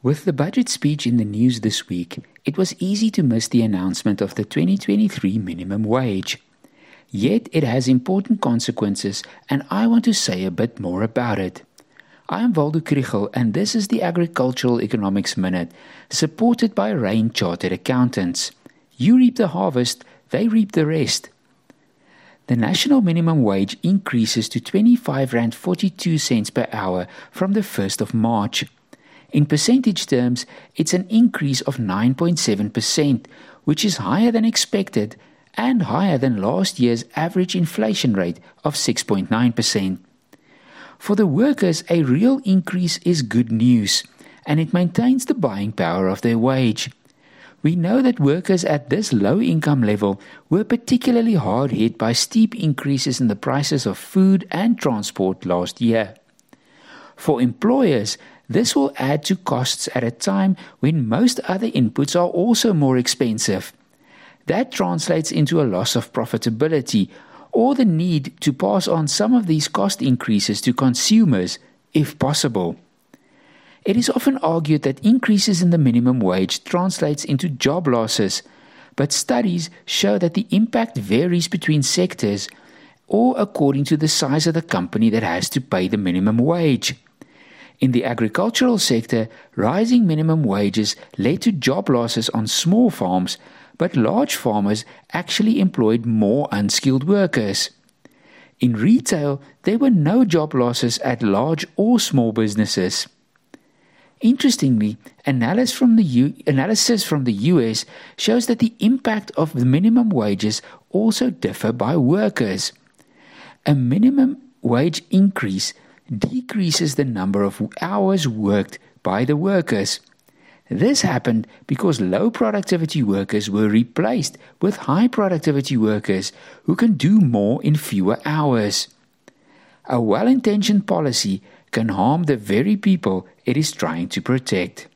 With the budget speech in the news this week, it was easy to miss the announcement of the 2023 minimum wage. Yet it has important consequences, and I want to say a bit more about it. I am Waldo Krugell, and this is the Agricultural Economics Minute, supported by Rain Chartered Accountants. You reap the harvest, they reap the rest. The national minimum wage increases to 25 rand 42 cents per hour from the 1st of March. In percentage terms, it's an increase of 9.7%, which is higher than expected and higher than last year's average inflation rate of 6.9%. For the workers, a real increase is good news, and it maintains the buying power of their wage. We know that workers at this low income level were particularly hard hit by steep increases in the prices of food and transport last year. For employers, this will add to costs at a time when most other inputs are also more expensive. That translates into a loss of profitability or the need to pass on some of these cost increases to consumers if possible. It is often argued that increases in the minimum wage translates into job losses, but studies show that the impact varies between sectors or according to the size of the company that has to pay the minimum wage. In the agricultural sector, rising minimum wages led to job losses on small farms, but large farmers actually employed more unskilled workers. In retail, there were no job losses at large or small businesses. Interestingly, analysis from, the U- analysis from the US shows that the impact of the minimum wages also differ by workers. A minimum wage increase decreases the number of hours worked by the workers. This happened because low productivity workers were replaced with high productivity workers who can do more in fewer hours. A well intentioned policy can harm the very people it is trying to protect.